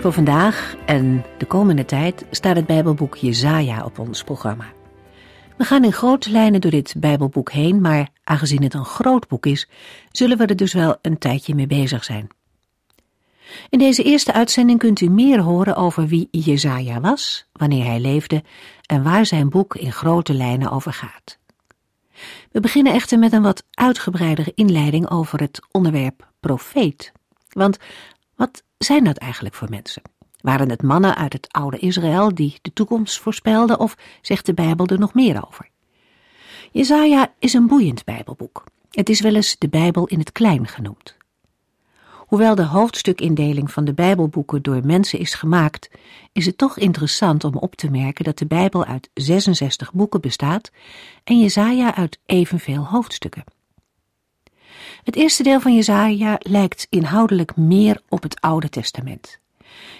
Voor vandaag en de komende tijd staat het Bijbelboek Jezaja op ons programma. We gaan in grote lijnen door dit Bijbelboek heen, maar aangezien het een groot boek is, zullen we er dus wel een tijdje mee bezig zijn. In deze eerste uitzending kunt u meer horen over wie Jezaja was, wanneer hij leefde en waar zijn boek in grote lijnen over gaat. We beginnen echter met een wat uitgebreidere inleiding over het onderwerp profeet. Want wat zijn dat eigenlijk voor mensen? Waren het mannen uit het oude Israël die de toekomst voorspelden of zegt de Bijbel er nog meer over? Jezaja is een boeiend Bijbelboek. Het is wel eens de Bijbel in het klein genoemd. Hoewel de hoofdstukindeling van de Bijbelboeken door mensen is gemaakt, is het toch interessant om op te merken dat de Bijbel uit 66 boeken bestaat en Jezaja uit evenveel hoofdstukken. Het eerste deel van Jezaja lijkt inhoudelijk meer op het Oude Testament.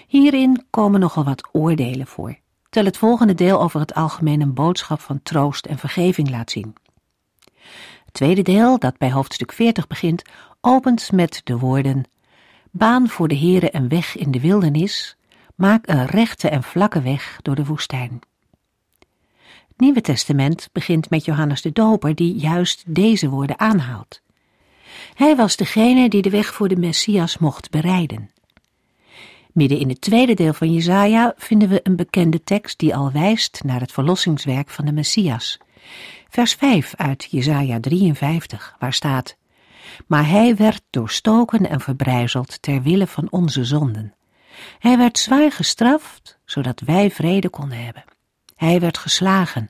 Hierin komen nogal wat oordelen voor, terwijl het volgende deel over het algemeen een boodschap van troost en vergeving laat zien. Het tweede deel, dat bij hoofdstuk 40 begint, opent met de woorden Baan voor de Heere een weg in de wildernis, maak een rechte en vlakke weg door de woestijn. Het Nieuwe Testament begint met Johannes de Doper, die juist deze woorden aanhaalt. Hij was degene die de weg voor de Messias mocht bereiden. Midden in het tweede deel van Jesaja vinden we een bekende tekst die al wijst naar het verlossingswerk van de Messias. Vers 5 uit Jesaja 53, waar staat Maar hij werd doorstoken en verbrijzeld ter wille van onze zonden. Hij werd zwaar gestraft, zodat wij vrede konden hebben. Hij werd geslagen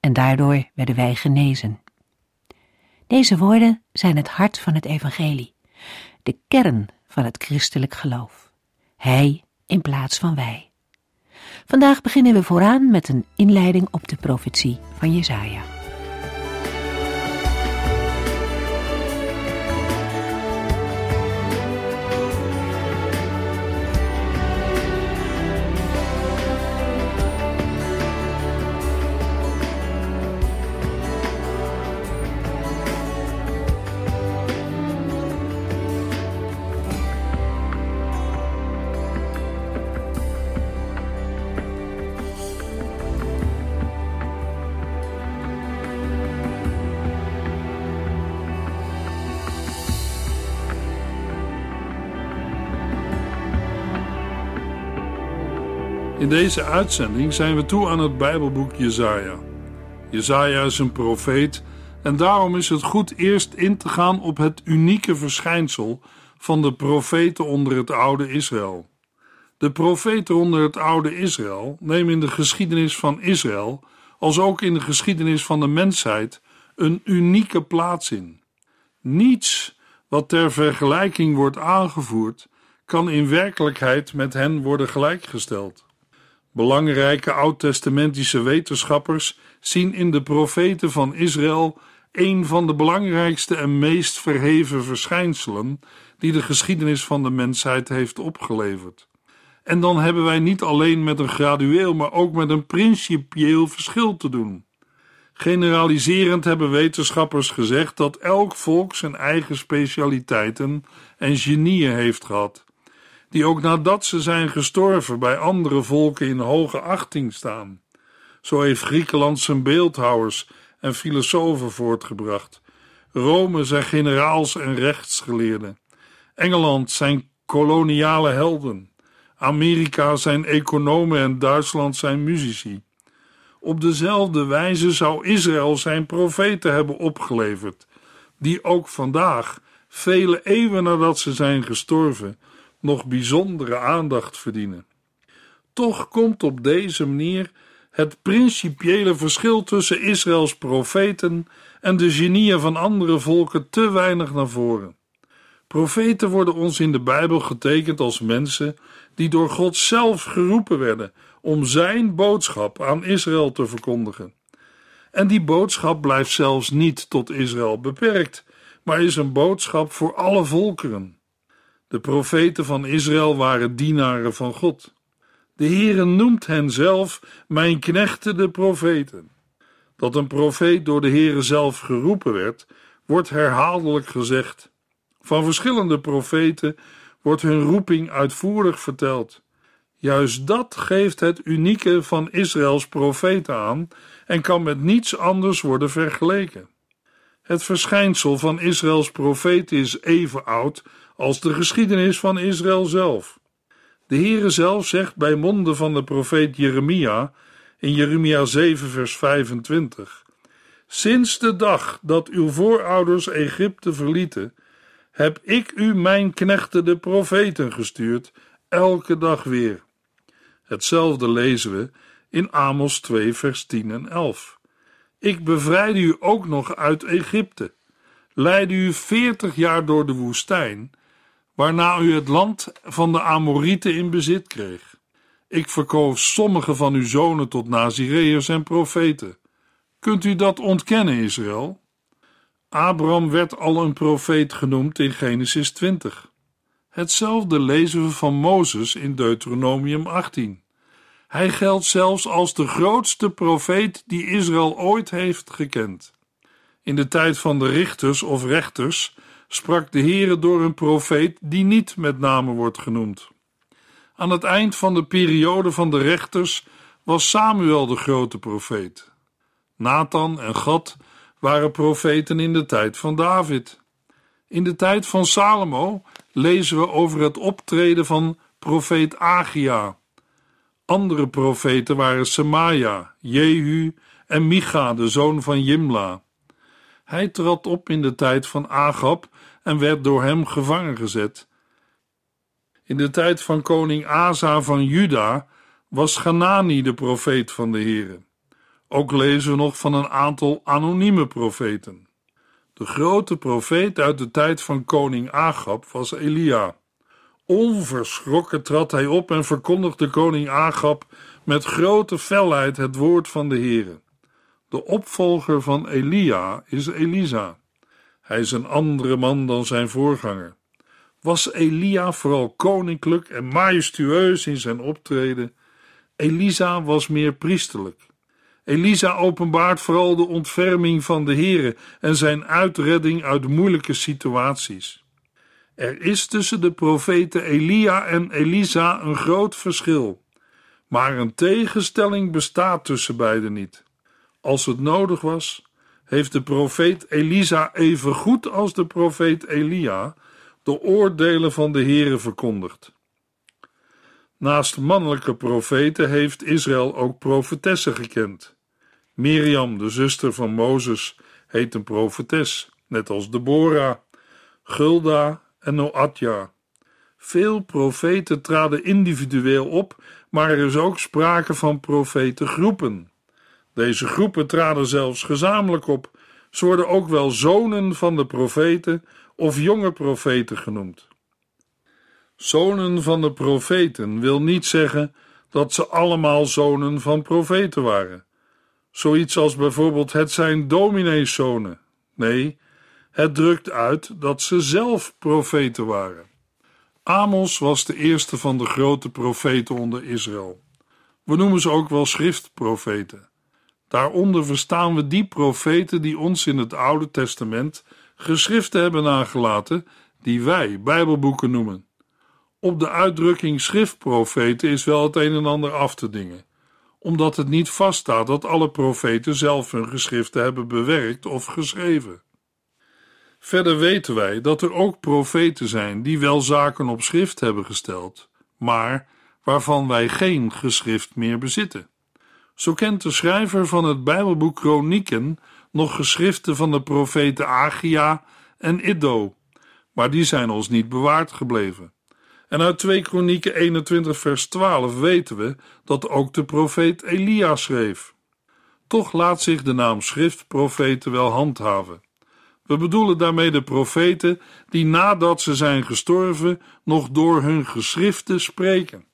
en daardoor werden wij genezen. Deze woorden zijn het hart van het evangelie, de kern van het christelijk geloof. Hij in plaats van wij. Vandaag beginnen we vooraan met een inleiding op de profetie van Jesaja. In deze uitzending zijn we toe aan het Bijbelboek Jesaja. Jesaja is een profeet en daarom is het goed eerst in te gaan op het unieke verschijnsel van de profeten onder het oude Israël. De profeten onder het oude Israël nemen in de geschiedenis van Israël, als ook in de geschiedenis van de mensheid, een unieke plaats in. Niets wat ter vergelijking wordt aangevoerd, kan in werkelijkheid met hen worden gelijkgesteld. Belangrijke oud-testamentische wetenschappers zien in de profeten van Israël een van de belangrijkste en meest verheven verschijnselen die de geschiedenis van de mensheid heeft opgeleverd. En dan hebben wij niet alleen met een gradueel, maar ook met een principieel verschil te doen. Generaliserend hebben wetenschappers gezegd dat elk volk zijn eigen specialiteiten en genieën heeft gehad die ook nadat ze zijn gestorven bij andere volken in hoge achting staan. Zo heeft Griekenland zijn beeldhouwers en filosofen voortgebracht, Rome zijn generaals en rechtsgeleerden, Engeland zijn koloniale helden, Amerika zijn economen en Duitsland zijn muzici. Op dezelfde wijze zou Israël zijn profeten hebben opgeleverd, die ook vandaag, vele eeuwen nadat ze zijn gestorven, nog bijzondere aandacht verdienen. Toch komt op deze manier het principiële verschil tussen Israëls profeten en de genieën van andere volken te weinig naar voren. Profeten worden ons in de Bijbel getekend als mensen die door God zelf geroepen werden om zijn boodschap aan Israël te verkondigen. En die boodschap blijft zelfs niet tot Israël beperkt, maar is een boodschap voor alle volkeren. De profeten van Israël waren dienaren van God. De Heere noemt hen zelf mijn knechten de profeten. Dat een profeet door de Heere zelf geroepen werd, wordt herhaaldelijk gezegd. Van verschillende profeten wordt hun roeping uitvoerig verteld. Juist dat geeft het unieke van Israëls profeten aan en kan met niets anders worden vergeleken. Het verschijnsel van Israëls profeten is even oud als de geschiedenis van Israël zelf. De Heere zelf zegt bij monden van de profeet Jeremia in Jeremia 7 vers 25 Sinds de dag dat uw voorouders Egypte verlieten, heb ik u mijn knechten de profeten gestuurd, elke dag weer. Hetzelfde lezen we in Amos 2 vers 10 en 11. Ik bevrijdde u ook nog uit Egypte, leidde u veertig jaar door de woestijn, waarna u het land van de Amorieten in bezit kreeg. Ik verkoos sommige van uw zonen tot Nazireërs en profeten. Kunt u dat ontkennen, Israël? Abraham werd al een profeet genoemd in Genesis 20. Hetzelfde lezen we van Mozes in Deuteronomium 18. Hij geldt zelfs als de grootste profeet die Israël ooit heeft gekend. In de tijd van de richters of rechters sprak de Heere door een profeet die niet met name wordt genoemd. Aan het eind van de periode van de rechters was Samuel de grote profeet. Nathan en Gad waren profeten in de tijd van David. In de tijd van Salomo lezen we over het optreden van profeet Agia. Andere profeten waren Semaja, Jehu en Micha, de zoon van Jimla. Hij trad op in de tijd van Agab en werd door hem gevangen gezet. In de tijd van koning Asa van Juda was Ganani de profeet van de Heere. Ook lezen we nog van een aantal anonieme profeten. De grote profeet uit de tijd van koning Agab was Elia. Onverschrokken trad hij op en verkondigde koning Agab met grote felheid het woord van de Heere. De opvolger van Elia is Elisa. Hij is een andere man dan zijn voorganger. Was Elia vooral koninklijk en majestueus in zijn optreden? Elisa was meer priesterlijk. Elisa openbaart vooral de ontferming van de Heere en zijn uitredding uit moeilijke situaties. Er is tussen de profeten Elia en Elisa een groot verschil, maar een tegenstelling bestaat tussen beiden niet. Als het nodig was, heeft de profeet Elisa even goed als de profeet Elia de oordelen van de Heere verkondigd. Naast mannelijke profeten heeft Israël ook profetessen gekend. Miriam, de zuster van Mozes, heet een profetes, net als Deborah, Gulda en Noadja. Veel profeten traden individueel op, maar er is ook sprake van profetengroepen. Deze groepen traden zelfs gezamenlijk op. Ze worden ook wel zonen van de profeten of jonge profeten genoemd. Zonen van de profeten wil niet zeggen dat ze allemaal zonen van profeten waren. Zoiets als bijvoorbeeld het zijn domineeszonen. Nee, het drukt uit dat ze zelf profeten waren. Amos was de eerste van de grote profeten onder Israël. We noemen ze ook wel schriftprofeten. Daaronder verstaan we die profeten die ons in het Oude Testament geschriften hebben nagelaten, die wij Bijbelboeken noemen. Op de uitdrukking schriftprofeten is wel het een en ander af te dingen omdat het niet vaststaat dat alle profeten zelf hun geschriften hebben bewerkt of geschreven. Verder weten wij dat er ook profeten zijn die wel zaken op schrift hebben gesteld, maar waarvan wij geen geschrift meer bezitten. Zo kent de schrijver van het Bijbelboek Kronieken nog geschriften van de profeten Agia en Iddo, maar die zijn ons niet bewaard gebleven. En uit 2 Kronieken 21 vers 12 weten we dat ook de profeet Elia schreef. Toch laat zich de naam schriftprofeten wel handhaven. We bedoelen daarmee de profeten die nadat ze zijn gestorven nog door hun geschriften spreken.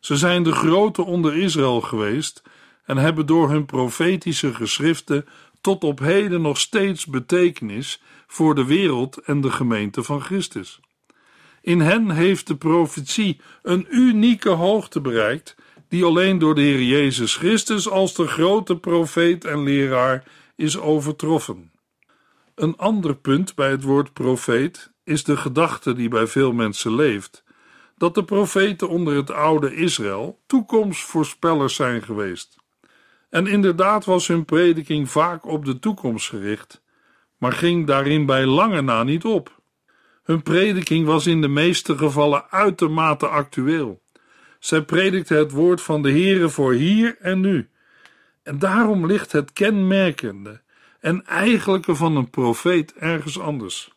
Ze zijn de grote onder Israël geweest en hebben door hun profetische geschriften tot op heden nog steeds betekenis voor de wereld en de gemeente van Christus. In hen heeft de profetie een unieke hoogte bereikt, die alleen door de Heer Jezus Christus als de grote profeet en leraar is overtroffen. Een ander punt bij het woord profeet is de gedachte die bij veel mensen leeft, dat de profeten onder het oude Israël toekomstvoorspellers zijn geweest. En inderdaad was hun prediking vaak op de toekomst gericht, maar ging daarin bij lange na niet op. Hun prediking was in de meeste gevallen uitermate actueel. Zij predikte het woord van de Heere voor hier en nu. En daarom ligt het kenmerkende en eigenlijke van een profeet ergens anders.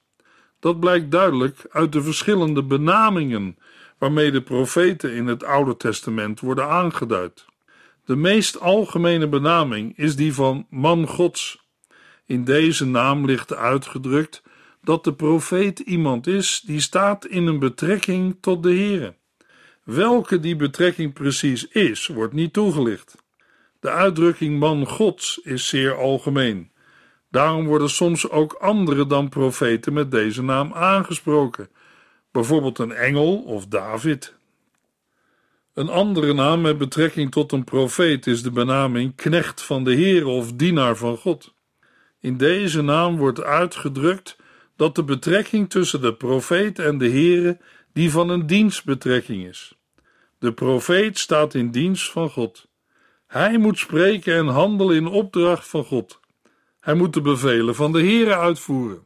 Dat blijkt duidelijk uit de verschillende benamingen waarmee de profeten in het Oude Testament worden aangeduid. De meest algemene benaming is die van man Gods. In deze naam ligt uitgedrukt dat de profeet iemand is die staat in een betrekking tot de Heere. Welke die betrekking precies is, wordt niet toegelicht. De uitdrukking man Gods is zeer algemeen. Daarom worden soms ook andere dan profeten met deze naam aangesproken, bijvoorbeeld een engel of David. Een andere naam met betrekking tot een profeet is de benaming knecht van de Heer of dienaar van God. In deze naam wordt uitgedrukt dat de betrekking tussen de profeet en de Heere die van een dienstbetrekking is. De profeet staat in dienst van God. Hij moet spreken en handelen in opdracht van God. Hij moet de bevelen van de Heere uitvoeren.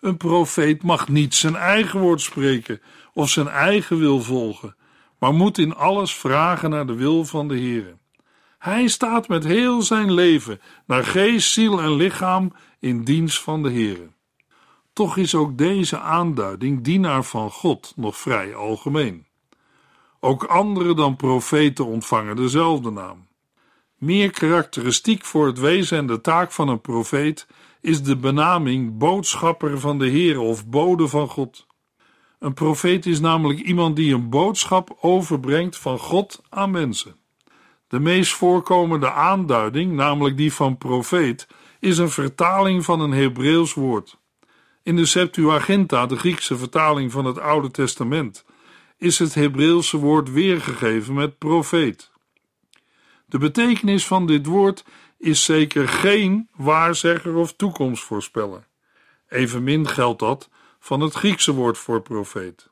Een profeet mag niet zijn eigen woord spreken of zijn eigen wil volgen, maar moet in alles vragen naar de wil van de Heere. Hij staat met heel zijn leven, naar geest, ziel en lichaam, in dienst van de Heere. Toch is ook deze aanduiding dienaar van God nog vrij algemeen. Ook anderen dan profeten ontvangen dezelfde naam. Meer karakteristiek voor het wezen en de taak van een profeet is de benaming boodschapper van de Heer of bode van God. Een profeet is namelijk iemand die een boodschap overbrengt van God aan mensen. De meest voorkomende aanduiding, namelijk die van profeet, is een vertaling van een Hebreeuws woord. In de Septuaginta, de Griekse vertaling van het Oude Testament, is het Hebreeuwse woord weergegeven met profeet. De betekenis van dit woord is zeker geen waarzegger of toekomstvoorspeller. Evenmin geldt dat van het Griekse woord voor profeet.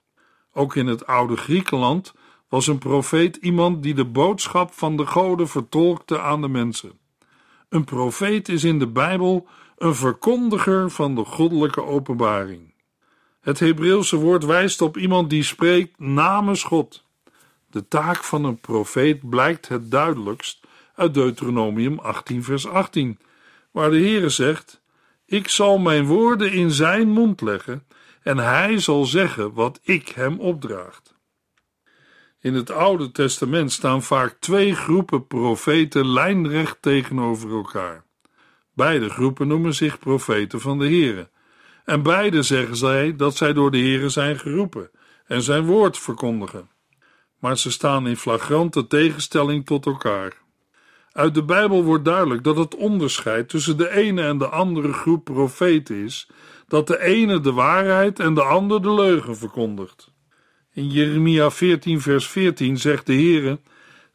Ook in het oude Griekenland was een profeet iemand die de boodschap van de goden vertolkte aan de mensen. Een profeet is in de Bijbel een verkondiger van de goddelijke openbaring. Het Hebreeuwse woord wijst op iemand die spreekt namens God. De taak van een profeet blijkt het duidelijkst uit Deuteronomium 18, vers 18, waar de Heere zegt: Ik zal mijn woorden in zijn mond leggen en hij zal zeggen wat ik hem opdraagt. In het Oude Testament staan vaak twee groepen profeten lijnrecht tegenover elkaar. Beide groepen noemen zich profeten van de Heere. En beide zeggen zij dat zij door de Heere zijn geroepen en zijn woord verkondigen. Maar ze staan in flagrante tegenstelling tot elkaar. Uit de Bijbel wordt duidelijk dat het onderscheid tussen de ene en de andere groep profeten is dat de ene de waarheid en de ander de leugen verkondigt. In Jeremia 14, vers 14 zegt de Heere: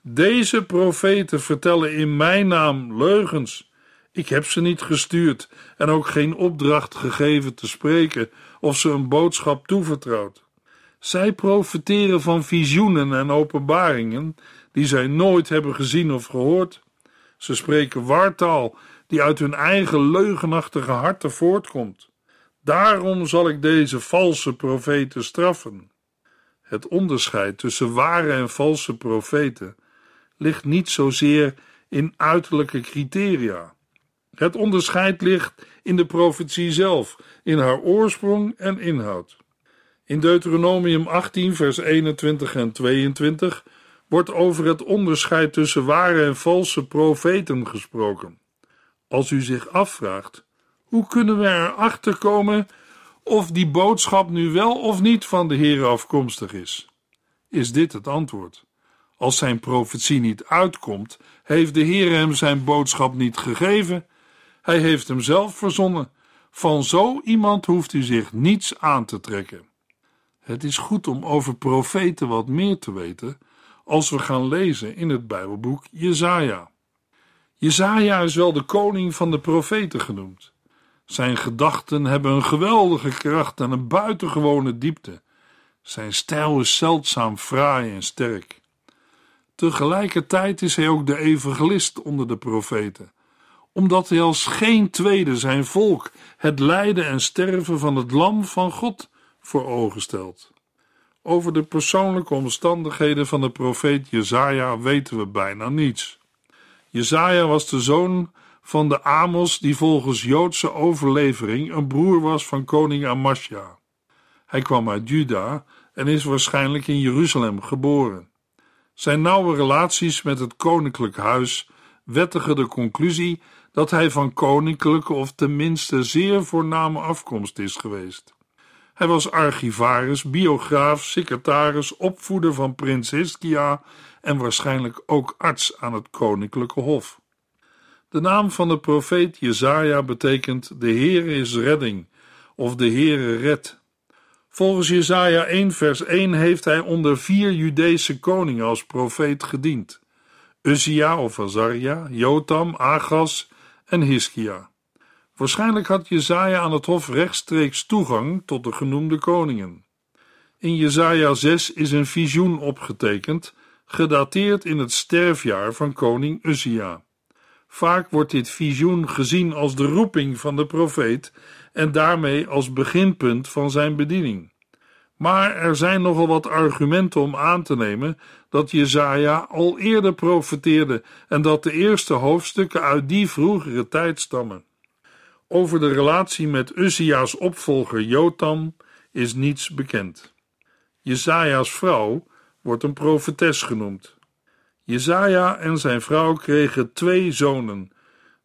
Deze profeten vertellen in mijn naam leugens. Ik heb ze niet gestuurd en ook geen opdracht gegeven te spreken of ze een boodschap toevertrouwd. Zij profeteren van visioenen en openbaringen die zij nooit hebben gezien of gehoord. Ze spreken wartaal die uit hun eigen leugenachtige harten voortkomt. Daarom zal ik deze valse profeten straffen. Het onderscheid tussen ware en valse profeten ligt niet zozeer in uiterlijke criteria. Het onderscheid ligt in de profetie zelf, in haar oorsprong en inhoud. In Deuteronomium 18, vers 21 en 22 wordt over het onderscheid tussen ware en valse profeten gesproken. Als u zich afvraagt Hoe kunnen we erachter komen of die boodschap nu wel of niet van de Heer afkomstig is? Is dit het antwoord? Als zijn profetie niet uitkomt, heeft de Heer hem zijn boodschap niet gegeven. Hij heeft hem zelf verzonnen. Van zo iemand hoeft u zich niets aan te trekken. Het is goed om over profeten wat meer te weten als we gaan lezen in het Bijbelboek Jesaja. Jesaja is wel de koning van de profeten genoemd. Zijn gedachten hebben een geweldige kracht en een buitengewone diepte. Zijn stijl is zeldzaam fraai en sterk. Tegelijkertijd is hij ook de evangelist onder de profeten, omdat hij als geen tweede zijn volk het lijden en sterven van het lam van God voor ogen stelt. Over de persoonlijke omstandigheden van de profeet Jezaja weten we bijna niets. Jezaja was de zoon van de Amos die volgens Joodse overlevering een broer was van koning Amasja. Hij kwam uit Juda en is waarschijnlijk in Jeruzalem geboren. Zijn nauwe relaties met het koninklijk huis wettigen de conclusie dat hij van koninklijke of tenminste zeer voorname afkomst is geweest. Hij was archivaris, biograaf, secretaris, opvoeder van prins Hiskia en waarschijnlijk ook arts aan het koninklijke hof. De naam van de profeet Jezaja betekent de Heere is redding of de Heere redt. Volgens Jezaja 1 vers 1 heeft hij onder vier Judese koningen als profeet gediend. Uzia of Azaria, Jotam, Agas en Hiskia. Waarschijnlijk had Jezaja aan het hof rechtstreeks toegang tot de genoemde koningen. In Jezaja 6 is een visioen opgetekend, gedateerd in het sterfjaar van koning Uzia. Vaak wordt dit visioen gezien als de roeping van de profeet en daarmee als beginpunt van zijn bediening. Maar er zijn nogal wat argumenten om aan te nemen dat Jezaja al eerder profeteerde en dat de eerste hoofdstukken uit die vroegere tijd stammen. Over de relatie met Uzzia's opvolger Jotam is niets bekend. Jezaja's vrouw wordt een profetes genoemd. Jezaja en zijn vrouw kregen twee zonen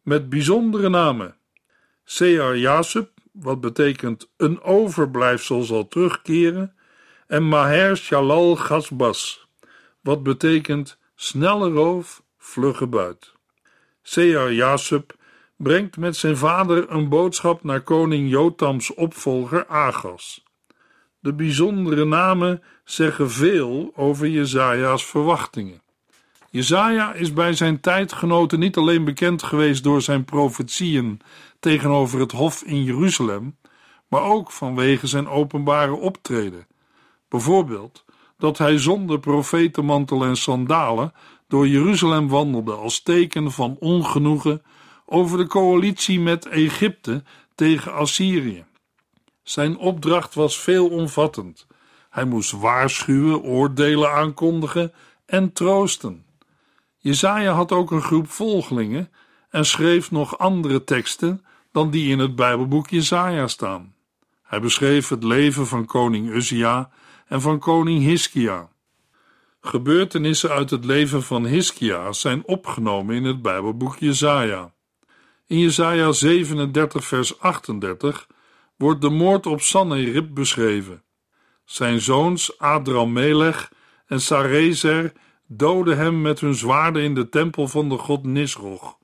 met bijzondere namen. Sear Jasub, wat betekent een overblijfsel zal terugkeren, en Maher Shalal Gasbas, wat betekent snelle roof, vlugge buit. Sear brengt met zijn vader een boodschap naar koning Jotams opvolger Agas. De bijzondere namen zeggen veel over Jezaja's verwachtingen. Jezaja is bij zijn tijdgenoten niet alleen bekend geweest door zijn profetieën tegenover het hof in Jeruzalem, maar ook vanwege zijn openbare optreden. Bijvoorbeeld dat hij zonder profetenmantel en sandalen door Jeruzalem wandelde als teken van ongenoegen over de coalitie met Egypte tegen Assyrië. Zijn opdracht was veelomvattend. Hij moest waarschuwen, oordelen aankondigen en troosten. Jezaja had ook een groep volgelingen en schreef nog andere teksten dan die in het Bijbelboek Jezaja staan. Hij beschreef het leven van koning Uzia en van koning Hiskia. Gebeurtenissen uit het leven van Hiskia zijn opgenomen in het Bijbelboek Jezaja. In Jesaja 37 vers 38 wordt de moord op Sanherib beschreven. Zijn zoons Adramelech en Sarezer doden hem met hun zwaarden in de tempel van de god Nisroch.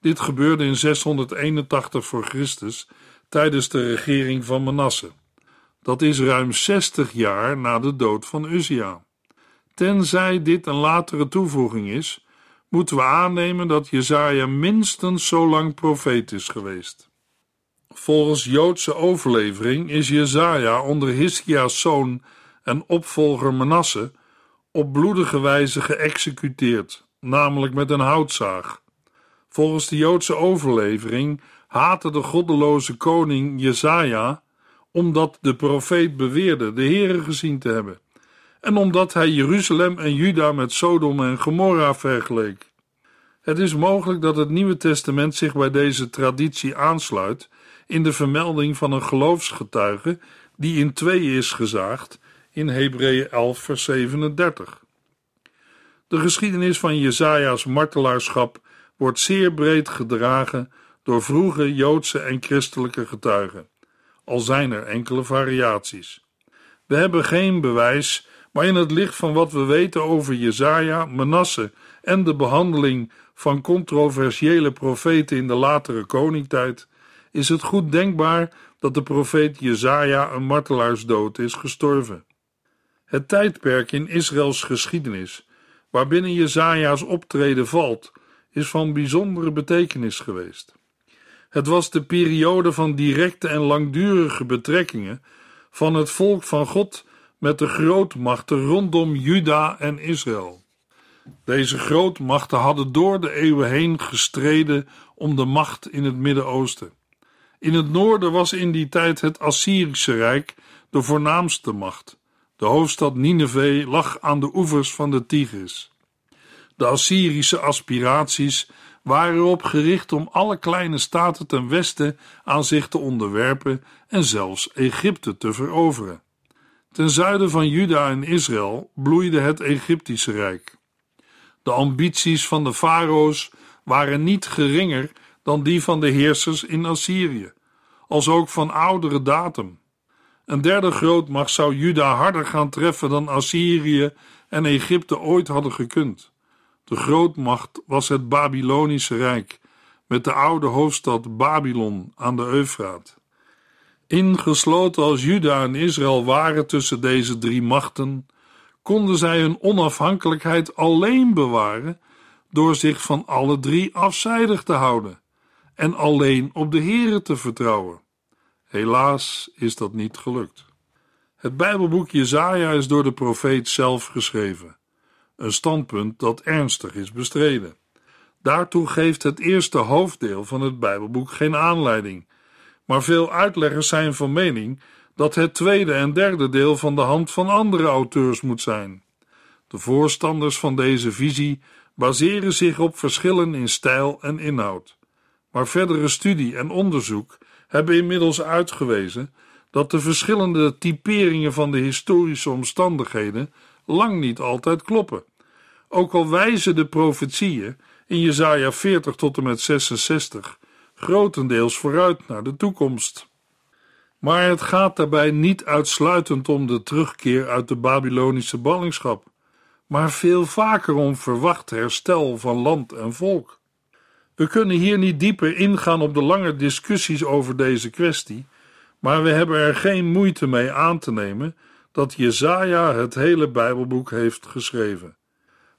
Dit gebeurde in 681 voor Christus tijdens de regering van Manasse. Dat is ruim 60 jaar na de dood van Uzia. Tenzij dit een latere toevoeging is, moeten we aannemen dat Jezaja minstens zo lang profeet is geweest. Volgens Joodse overlevering is Jezaja onder Hiskia's zoon en opvolger Manasse op bloedige wijze geëxecuteerd, namelijk met een houtzaag. Volgens de Joodse overlevering haatte de goddeloze koning Jezaja omdat de profeet beweerde de Heere gezien te hebben en omdat hij Jeruzalem en Juda met Sodom en Gomorra vergeleek. Het is mogelijk dat het Nieuwe Testament zich bij deze traditie aansluit in de vermelding van een geloofsgetuige die in twee is gezaagd in Hebreeën 11 vers 37. De geschiedenis van Jesaja's martelaarschap wordt zeer breed gedragen door vroege Joodse en christelijke getuigen, al zijn er enkele variaties. We hebben geen bewijs, maar in het licht van wat we weten over Jezaja, Manasse en de behandeling van controversiële profeten in de latere koningtijd, is het goed denkbaar dat de profeet Jezaja een martelaarsdood is gestorven. Het tijdperk in Israëls geschiedenis, waarbinnen Jezaja's optreden valt, is van bijzondere betekenis geweest. Het was de periode van directe en langdurige betrekkingen van het volk van God met de grootmachten rondom Juda en Israël. Deze grootmachten hadden door de eeuwen heen gestreden om de macht in het Midden-Oosten. In het noorden was in die tijd het Assyrische Rijk de voornaamste macht. De hoofdstad Nineveh lag aan de oevers van de Tigris. De Assyrische aspiraties waren erop gericht om alle kleine staten ten westen aan zich te onderwerpen en zelfs Egypte te veroveren. Ten zuiden van Juda en Israël bloeide het Egyptische Rijk. De ambities van de farao's waren niet geringer dan die van de heersers in Assyrië, als ook van oudere datum. Een derde grootmacht zou Juda harder gaan treffen dan Assyrië en Egypte ooit hadden gekund. De grootmacht was het Babylonische Rijk, met de oude hoofdstad Babylon aan de Eufraat. Ingesloten als Juda en Israël waren tussen deze drie machten, konden zij hun onafhankelijkheid alleen bewaren door zich van alle drie afzijdig te houden en alleen op de Here te vertrouwen. Helaas is dat niet gelukt. Het Bijbelboek Jesaja is door de profeet zelf geschreven, een standpunt dat ernstig is bestreden. Daartoe geeft het eerste hoofddeel van het Bijbelboek geen aanleiding, maar veel uitleggers zijn van mening dat het tweede en derde deel van de hand van andere auteurs moet zijn. De voorstanders van deze visie baseren zich op verschillen in stijl en inhoud. Maar verdere studie en onderzoek hebben inmiddels uitgewezen dat de verschillende typeringen van de historische omstandigheden lang niet altijd kloppen. Ook al wijzen de profetieën in Jesaja 40 tot en met 66 grotendeels vooruit naar de toekomst. Maar het gaat daarbij niet uitsluitend om de terugkeer uit de Babylonische ballingschap, maar veel vaker om verwacht herstel van land en volk. We kunnen hier niet dieper ingaan op de lange discussies over deze kwestie, maar we hebben er geen moeite mee aan te nemen dat Jezaja het hele Bijbelboek heeft geschreven.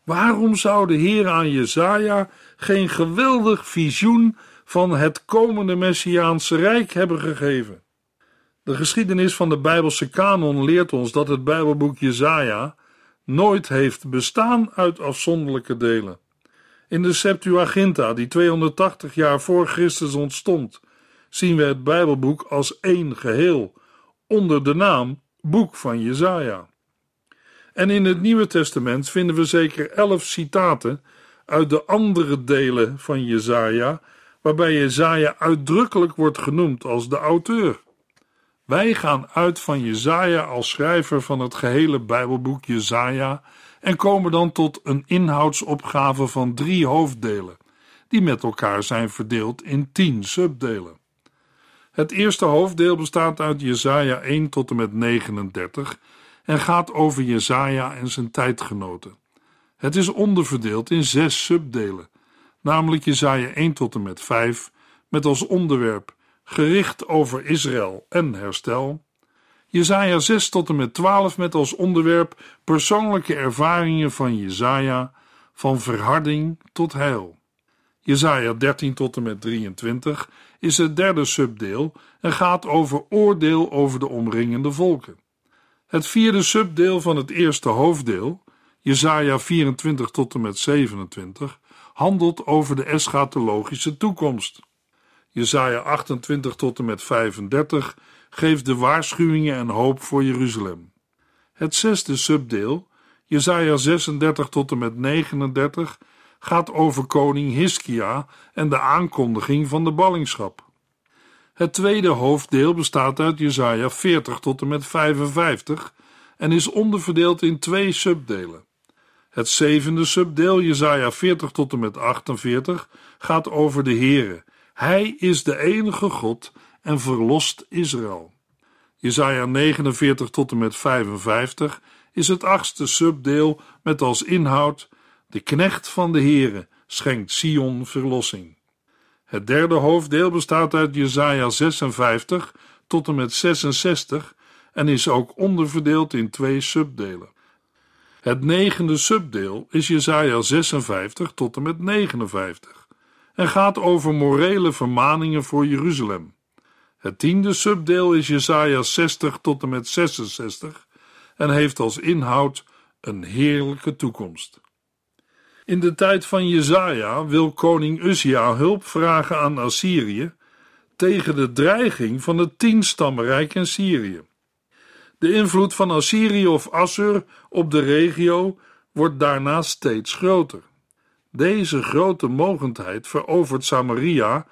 Waarom zou de Heer aan Jezaja geen geweldig visioen van het komende Messiaanse Rijk hebben gegeven? De geschiedenis van de Bijbelse kanon leert ons dat het Bijbelboek Jezaja nooit heeft bestaan uit afzonderlijke delen. In de Septuaginta, die 280 jaar voor Christus ontstond, zien we het Bijbelboek als één geheel, onder de naam Boek van Jezaja. En in het Nieuwe Testament vinden we zeker elf citaten uit de andere delen van Jezaja, waarbij Jezaja uitdrukkelijk wordt genoemd als de auteur. Wij gaan uit van Jezaja als schrijver van het gehele Bijbelboek Jezaja en komen dan tot een inhoudsopgave van drie hoofddelen, die met elkaar zijn verdeeld in tien subdelen. Het eerste hoofddeel bestaat uit Jesaja 1 tot en met 39 en gaat over Jesaja en zijn tijdgenoten. Het is onderverdeeld in zes subdelen, namelijk Jesaja 1 tot en met 5, met als onderwerp gericht over Israël en herstel. Jesaja 6 tot en met 12 met als onderwerp persoonlijke ervaringen van Jesaja, van verharding tot heil. Jesaja 13 tot en met 23 is het derde subdeel en gaat over oordeel over de omringende volken. Het vierde subdeel van het eerste hoofddeel, Jesaja 24 tot en met 27, handelt over de eschatologische toekomst. Jesaja 28 tot en met 35 geeft de waarschuwingen en hoop voor Jeruzalem. Het zesde subdeel, Jesaja 36 tot en met 39, gaat over koning Hiskia en de aankondiging van de ballingschap. Het tweede hoofddeel bestaat uit Jesaja 40 tot en met 55 en is onderverdeeld in twee subdelen. Het zevende subdeel, Jesaja 40 tot en met 48, gaat over de Here. Hij is de enige God en verlost Israël. Jesaja 49 tot en met 55 is het achtste subdeel met als inhoud De knecht van de Heere schenkt Sion verlossing. Het derde hoofddeel bestaat uit Jesaja 56 tot en met 66 en is ook onderverdeeld in twee subdelen. Het negende subdeel is Jesaja 56 tot en met 59 en gaat over morele vermaningen voor Jeruzalem. Het tiende subdeel is Jesaja 60 tot en met 66 en heeft als inhoud een heerlijke toekomst. In de tijd van Jezaja wil koning Uzia hulp vragen aan Assyrië tegen de dreiging van het tienstammenrijk in Syrië. De invloed van Assyrië of Assur op de regio wordt daarna steeds groter. Deze grote mogendheid verovert Samaria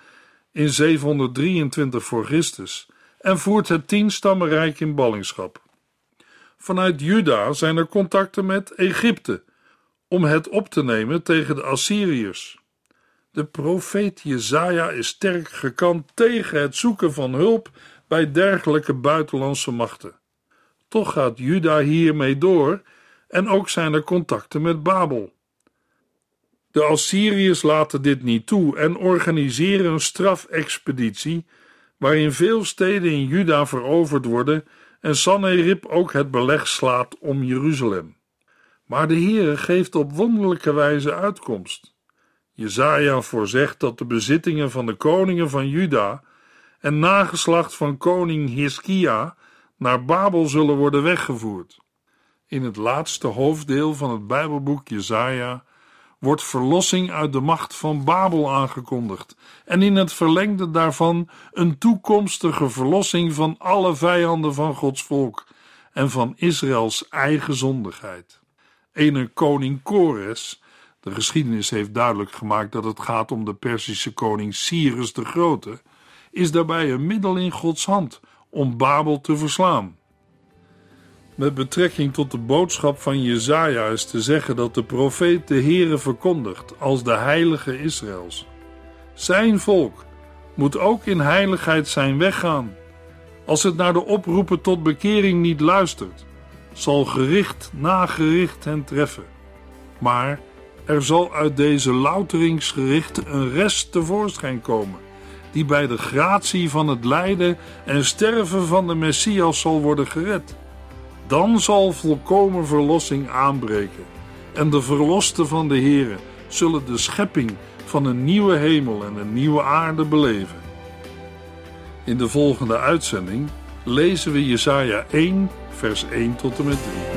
in 723 voor Christus en voert het tienstammenrijk in ballingschap. Vanuit Juda zijn er contacten met Egypte om het op te nemen tegen de Assyriërs. De profeet Jezaja is sterk gekant tegen het zoeken van hulp bij dergelijke buitenlandse machten. Toch gaat Juda hiermee door en ook zijn er contacten met Babel. De Assyriërs laten dit niet toe en organiseren een strafexpeditie waarin veel steden in Juda veroverd worden en Sanherib ook het beleg slaat om Jeruzalem. Maar de Heere geeft op wonderlijke wijze uitkomst. Jezaja voorzegt dat de bezittingen van de koningen van Juda en nageslacht van koning Hiskia naar Babel zullen worden weggevoerd. In het laatste hoofddeel van het Bijbelboek Jezaja wordt verlossing uit de macht van Babel aangekondigd en in het verlengde daarvan een toekomstige verlossing van alle vijanden van Gods volk en van Israëls eigen zondigheid. Ene koning Kores, de geschiedenis heeft duidelijk gemaakt dat het gaat om de Perzische koning Cyrus de Grote, is daarbij een middel in Gods hand om Babel te verslaan. Met betrekking tot de boodschap van Jezaja is te zeggen dat de profeet de Heere verkondigt als de heilige Israëls. Zijn volk moet ook in heiligheid zijn weggaan. Als het naar de oproepen tot bekering niet luistert, zal gericht na gericht hen treffen. Maar er zal uit deze louteringsgerichten een rest tevoorschijn komen, die bij de gratie van het lijden en sterven van de Messias zal worden gered. Dan zal volkomen verlossing aanbreken en de verlosten van de Heere zullen de schepping van een nieuwe hemel en een nieuwe aarde beleven. In de volgende uitzending lezen we Jesaja 1 vers 1 tot en met 3.